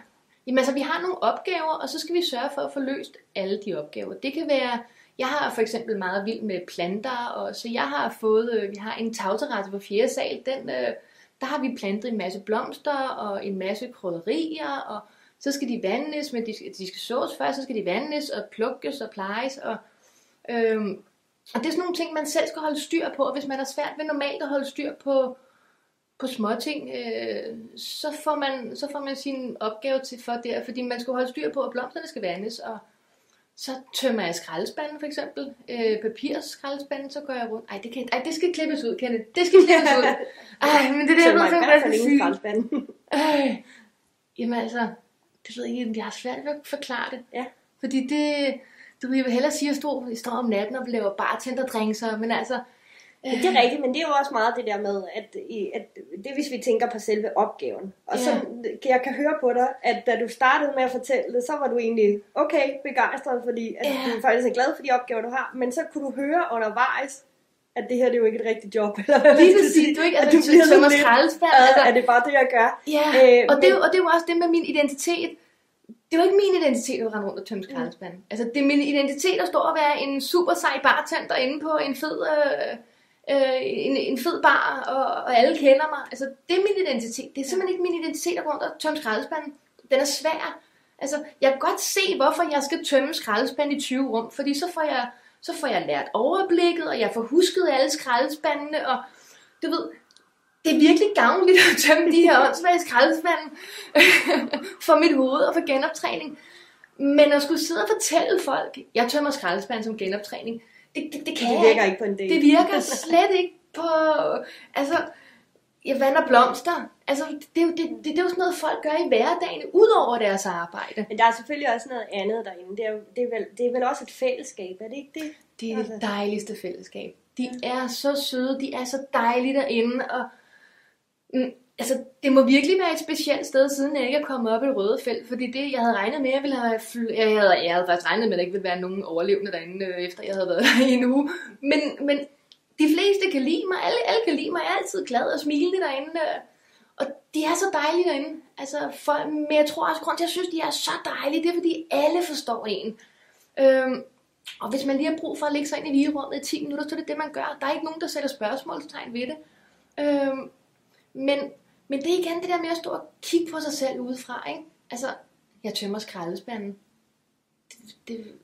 Jamen altså, vi har nogle opgaver, og så skal vi sørge for at få løst alle de opgaver. Det kan være, jeg har for eksempel meget vild med planter, og så jeg har fået, øh, vi har en tagterrasse på fjerde sal, den, øh, der har vi plantet en masse blomster og en masse krydderier, og så skal de vandes, men de skal, de skal sås først, så skal de vandes og plukkes og plejes, og, øhm, og det er sådan nogle ting, man selv skal holde styr på, og hvis man er svært ved normalt at holde styr på, på småting, øh, så, får man, så får man sin opgave til for der, fordi man skal holde styr på, at blomsterne skal vandes, og så tømmer jeg skraldespanden for eksempel, øh, papirskraldespanden, så går jeg rundt. Ej, det, kan, ej, det skal klippes ud, Kenneth. Det skal klippes ud. <laughs> Ej, men det er Så jeg ved, i så hvert fald jeg ingen skraldespand. Ej, jamen altså, det ved jeg ikke, jeg har svært ved at forklare det. Ja. Fordi det, du vil hellere sige, at jeg står, står om natten og laver bartenderdrinkser, men altså, Men det er rigtigt, men det er jo også meget det der med, at, at det er, hvis vi tænker på selve opgaven. Og så Ja. jeg kan høre på dig, at da du startede med at fortælle det, så var du egentlig okay begejstret, fordi at Ja. du faktisk er glad for de opgaver, du har. Men så kunne du høre undervejs, at det her det er jo ikke et rigtigt job. Eller lige præcis, sige. du ikke, At altså, du bliver skraldespand, "Øh, altså, er det bare det, jeg gør? Ja, Øh, og, det, er men- jo- og det er jo også det med min identitet. Det er jo ikke min identitet at rende rundt og tømme skraldespanden. Altså, det er min identitet at stå og være en super sej bartender inde på en fed, øh, øh, en, en fed bar, og, og alle kender mig. Altså, det er min identitet. Det er simpelthen ikke min identitet at gå rundt og tømme skraldespanden. Den er svær. Altså, jeg kan godt se, hvorfor jeg skal tømme skraldespanden i 20 rum, fordi så får jeg, så får jeg lært overblikket, og jeg får husket alle skraldespandene, og du ved, det er virkelig gavnligt at tømme de her åndssvage skraldespande <laughs> for mit hoved og for genoptræning. Men at skulle sidde og fortælle folk, jeg tømmer skraldespande som genoptræning, det, det, det kan Det virker ikke. ikke på en dag. Det virker slet ikke på... Altså, jeg vander blomster. Altså, det, er jo, det, det, det er jo sådan noget, folk gør i hverdagen, ud over deres arbejde. Men der er selvfølgelig også noget andet derinde. Det er, jo, det er, vel, det er vel også et fællesskab, er det ikke det? Det er det Altså. dejligste fællesskab. De er så søde, de er så dejlige derinde, og mm, altså, det må virkelig være et specielt sted, siden jeg ikke er kommet op i det røde felt, fordi det, jeg havde regnet med, jeg ville have fly- jeg, havde, jeg havde faktisk regnet med, at der ikke ville være nogen overlevende derinde, øh, efter jeg havde været <laughs> der i en uge. Men, men de fleste kan lide mig, alle, alle kan lide mig, jeg er altid glad og smilende derinde, øh, og de er så dejlige derinde. Altså, for, men jeg tror også, grund til, at jeg synes, de er så dejlige, det er, fordi alle forstår en. Øhm, og hvis man lige har brug for at lægge sig ind i vigerummet i 10 minutter, så er det det, man gør. Der er ikke nogen, der sætter spørgsmålstegn ved det. Øhm, men, men det er igen det der med at stå og kigge på sig selv udefra. Ikke? Altså, jeg tømmer skraldespanden. Det, det,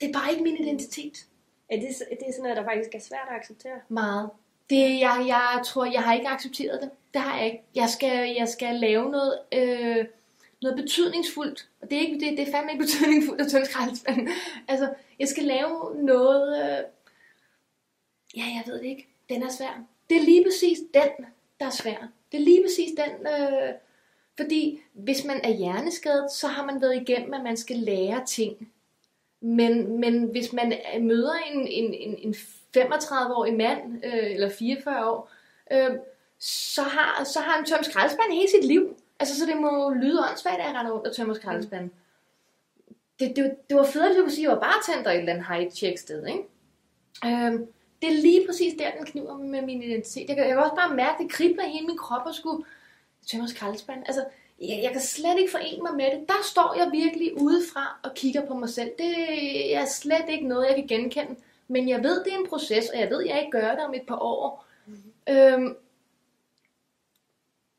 det er bare ikke min identitet. Er det, det er sådan noget, der faktisk er svært at acceptere? Meget. Det, jeg, jeg tror, jeg har ikke accepteret det. Det har jeg ikke. Jeg skal, jeg skal lave noget, øh, noget betydningsfuldt. Og det er, ikke, det, det er fandme ikke <laughs> betydningsfuldt at tømme skraldespanden. Altså, jeg skal lave noget... Øh, ja, jeg ved det ikke. Den er svær. Det er lige præcis den, der er svær. Det er lige præcis den... Øh, fordi hvis man er hjerneskadet, så har man været igennem, at man skal lære ting. Men, men hvis man møder en, en, en, en 35-årig mand, øh, eller 44 år, øh, så, har, så har han tømt skraldespanden hele sit liv. Altså, så det må lyde åndssvagt, at jeg render rundt og tømmer skraldespanden. Det, det, det var fedt, at jeg kunne sige, at jeg var bartender i et eller andet high-check sted, ikke? Øh, det er lige præcis der, den kniver med min identitet. Jeg kan, jeg kan også bare mærke, at det kribler i hele min krop og skulle tømmer skraldespand. Altså, jeg, jeg kan slet ikke forene mig med det. Der står jeg virkelig udefra og kigger på mig selv. Det er slet ikke noget, jeg kan genkende. Men jeg ved, det er en proces, og jeg ved, jeg ikke gør det om et par år. Mm-hmm. Øhm,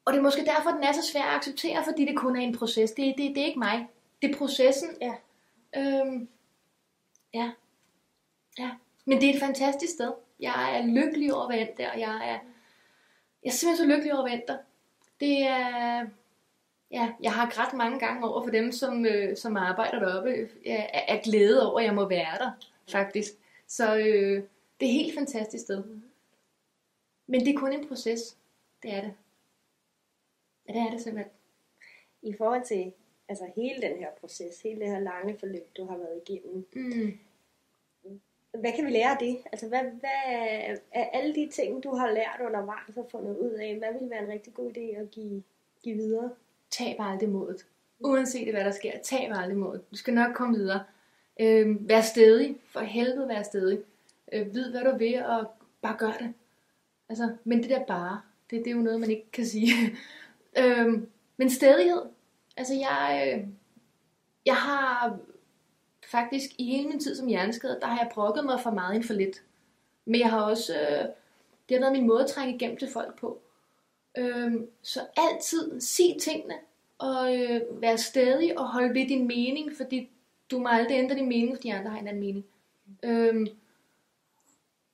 og det er måske derfor, den er så svær at acceptere, fordi det kun er en proces. Det, det, det er ikke mig. Det er processen. Ja. Øhm, ja. Ja. Men det er et fantastisk sted. Jeg er lykkelig over at være der, og jeg er, jeg er simpelthen så lykkelig over at være der. Det er, ja, jeg har grædt mange gange over for dem, som, øh, som arbejder deroppe, er glæde over, at jeg må være der, faktisk. Så øh, det er et helt fantastisk sted. Men det er kun en proces. Det er det. Ja, det er det simpelthen. I forhold til altså hele den her proces, hele det her lange forløb, du har været igennem, Mm hvad kan vi lære af det? Altså, hvad, hvad er alle de ting, du har lært undervejs og fundet ud af, hvad vil være en rigtig god idé at give, give videre? Tab aldrig modet. Uanset hvad der sker, tab aldrig modet. Du skal nok komme videre. Øh, vær stedig. For helvede vær stedig. Øh, vid hvad du vil, og bare gør det. Altså, men det der bare, det, det er jo noget, man ikke kan sige. <laughs> øh, men stedighed. Altså, jeg, øh, jeg har faktisk i hele min tid som hjerneskadet, der har jeg brokket mig for meget end for lidt. Men jeg har også, øh, det har været min måde at trænge igennem til folk på. Øh, så altid sig tingene, og øh, vær stadig og hold ved din mening, fordi du må aldrig ændre din mening, fordi andre har en anden mening. Øhm,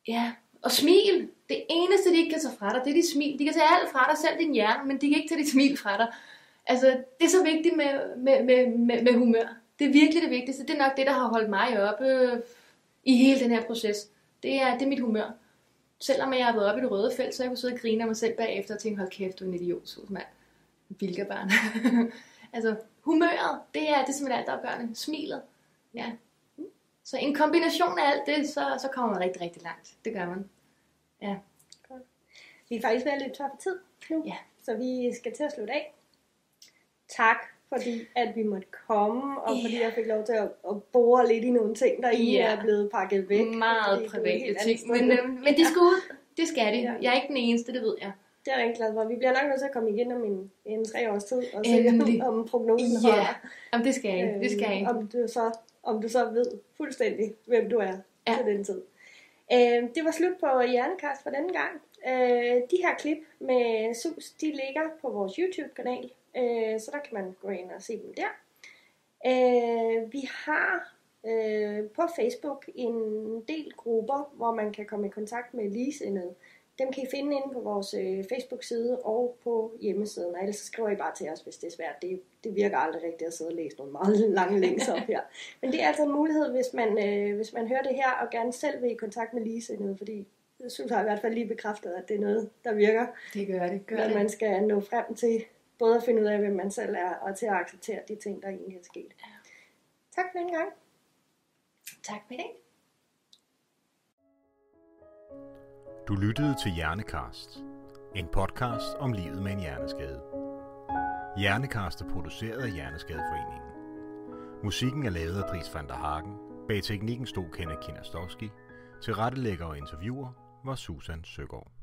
ja, og smil. Det eneste, de ikke kan tage fra dig, det er dit smil. De kan tage alt fra dig, selv din hjerne, men de kan ikke tage dit smil fra dig. Altså, det er så vigtigt med, med, med, med, med humør. Det er virkelig det vigtigste. Det er nok det, der har holdt mig oppe øh, i hele den her proces. Det er, det er mit humør. Selvom jeg har været oppe i det røde felt, så jeg kunne sidde og grine af mig selv bagefter og tænke, hold kæft, du er en idiot, sus mand. Bilgerbarn. <laughs> altså, humøret, det er, det er simpelthen alt afgørende. Smilet. Ja. Så en kombination af alt det, så, så kommer man rigtig, rigtig langt. Det gør man. Ja. Vi er faktisk ved at løbe tør for tid nu, Ja. så vi skal til at slutte af. Tak, fordi at vi måtte komme, og fordi Ja. jeg fik lov til at, at bore lidt i nogle ting, der egentlig Ja. er blevet pakket væk. fordi Meget private ting. Men, øh, men det skal ud. Det skal det. Ja. Jeg er ikke den eneste, det ved jeg. Det er jeg rigtig glad for. Vi bliver nok nødt til at komme igen om en, en tre års tid, og se Endelig. om, om prognosen Ja, holder. Jamen, det skal jeg. Det skal jeg. Øhm, Om du, så, om du så ved fuldstændig, hvem du er ja. til den tid. Øh, det var slut på Hjernekast for denne gang. Øh, de her klip med sus, de ligger på vores YouTube-kanal, øh, så der kan man gå ind og se dem der. Øh, vi har øh, på Facebook en del grupper, hvor man kan komme i kontakt med ligesindede. Dem kan I finde inde på vores øh, Facebook-side og på hjemmesiden, og ellers så skriver I bare til os, hvis det er svært. Det, det virker aldrig rigtigt at sidde og læse nogle meget <laughs> lange links op her. Men det er altså en mulighed, hvis man, øh, hvis man hører det her og gerne selv vil i kontakt med ligesindede, fordi jeg synes jeg i hvert fald lige bekræftet, at det er noget, der virker, Det gør det. Gør når det. man skal nå frem til både at finde ud af, hvem man selv er, og til at acceptere de ting, der egentlig er sket. Tak for den gang. Tak for i dag. Du lyttede til Hjernekast. En podcast om livet med en hjerneskade. Hjernekast er produceret af Hjerneskadeforeningen. Musikken er lavet af Dries van der Hagen. Bag teknikken stod Kenneth Kinastowski. Til rettelægger og interviewer var Susan Søgaard.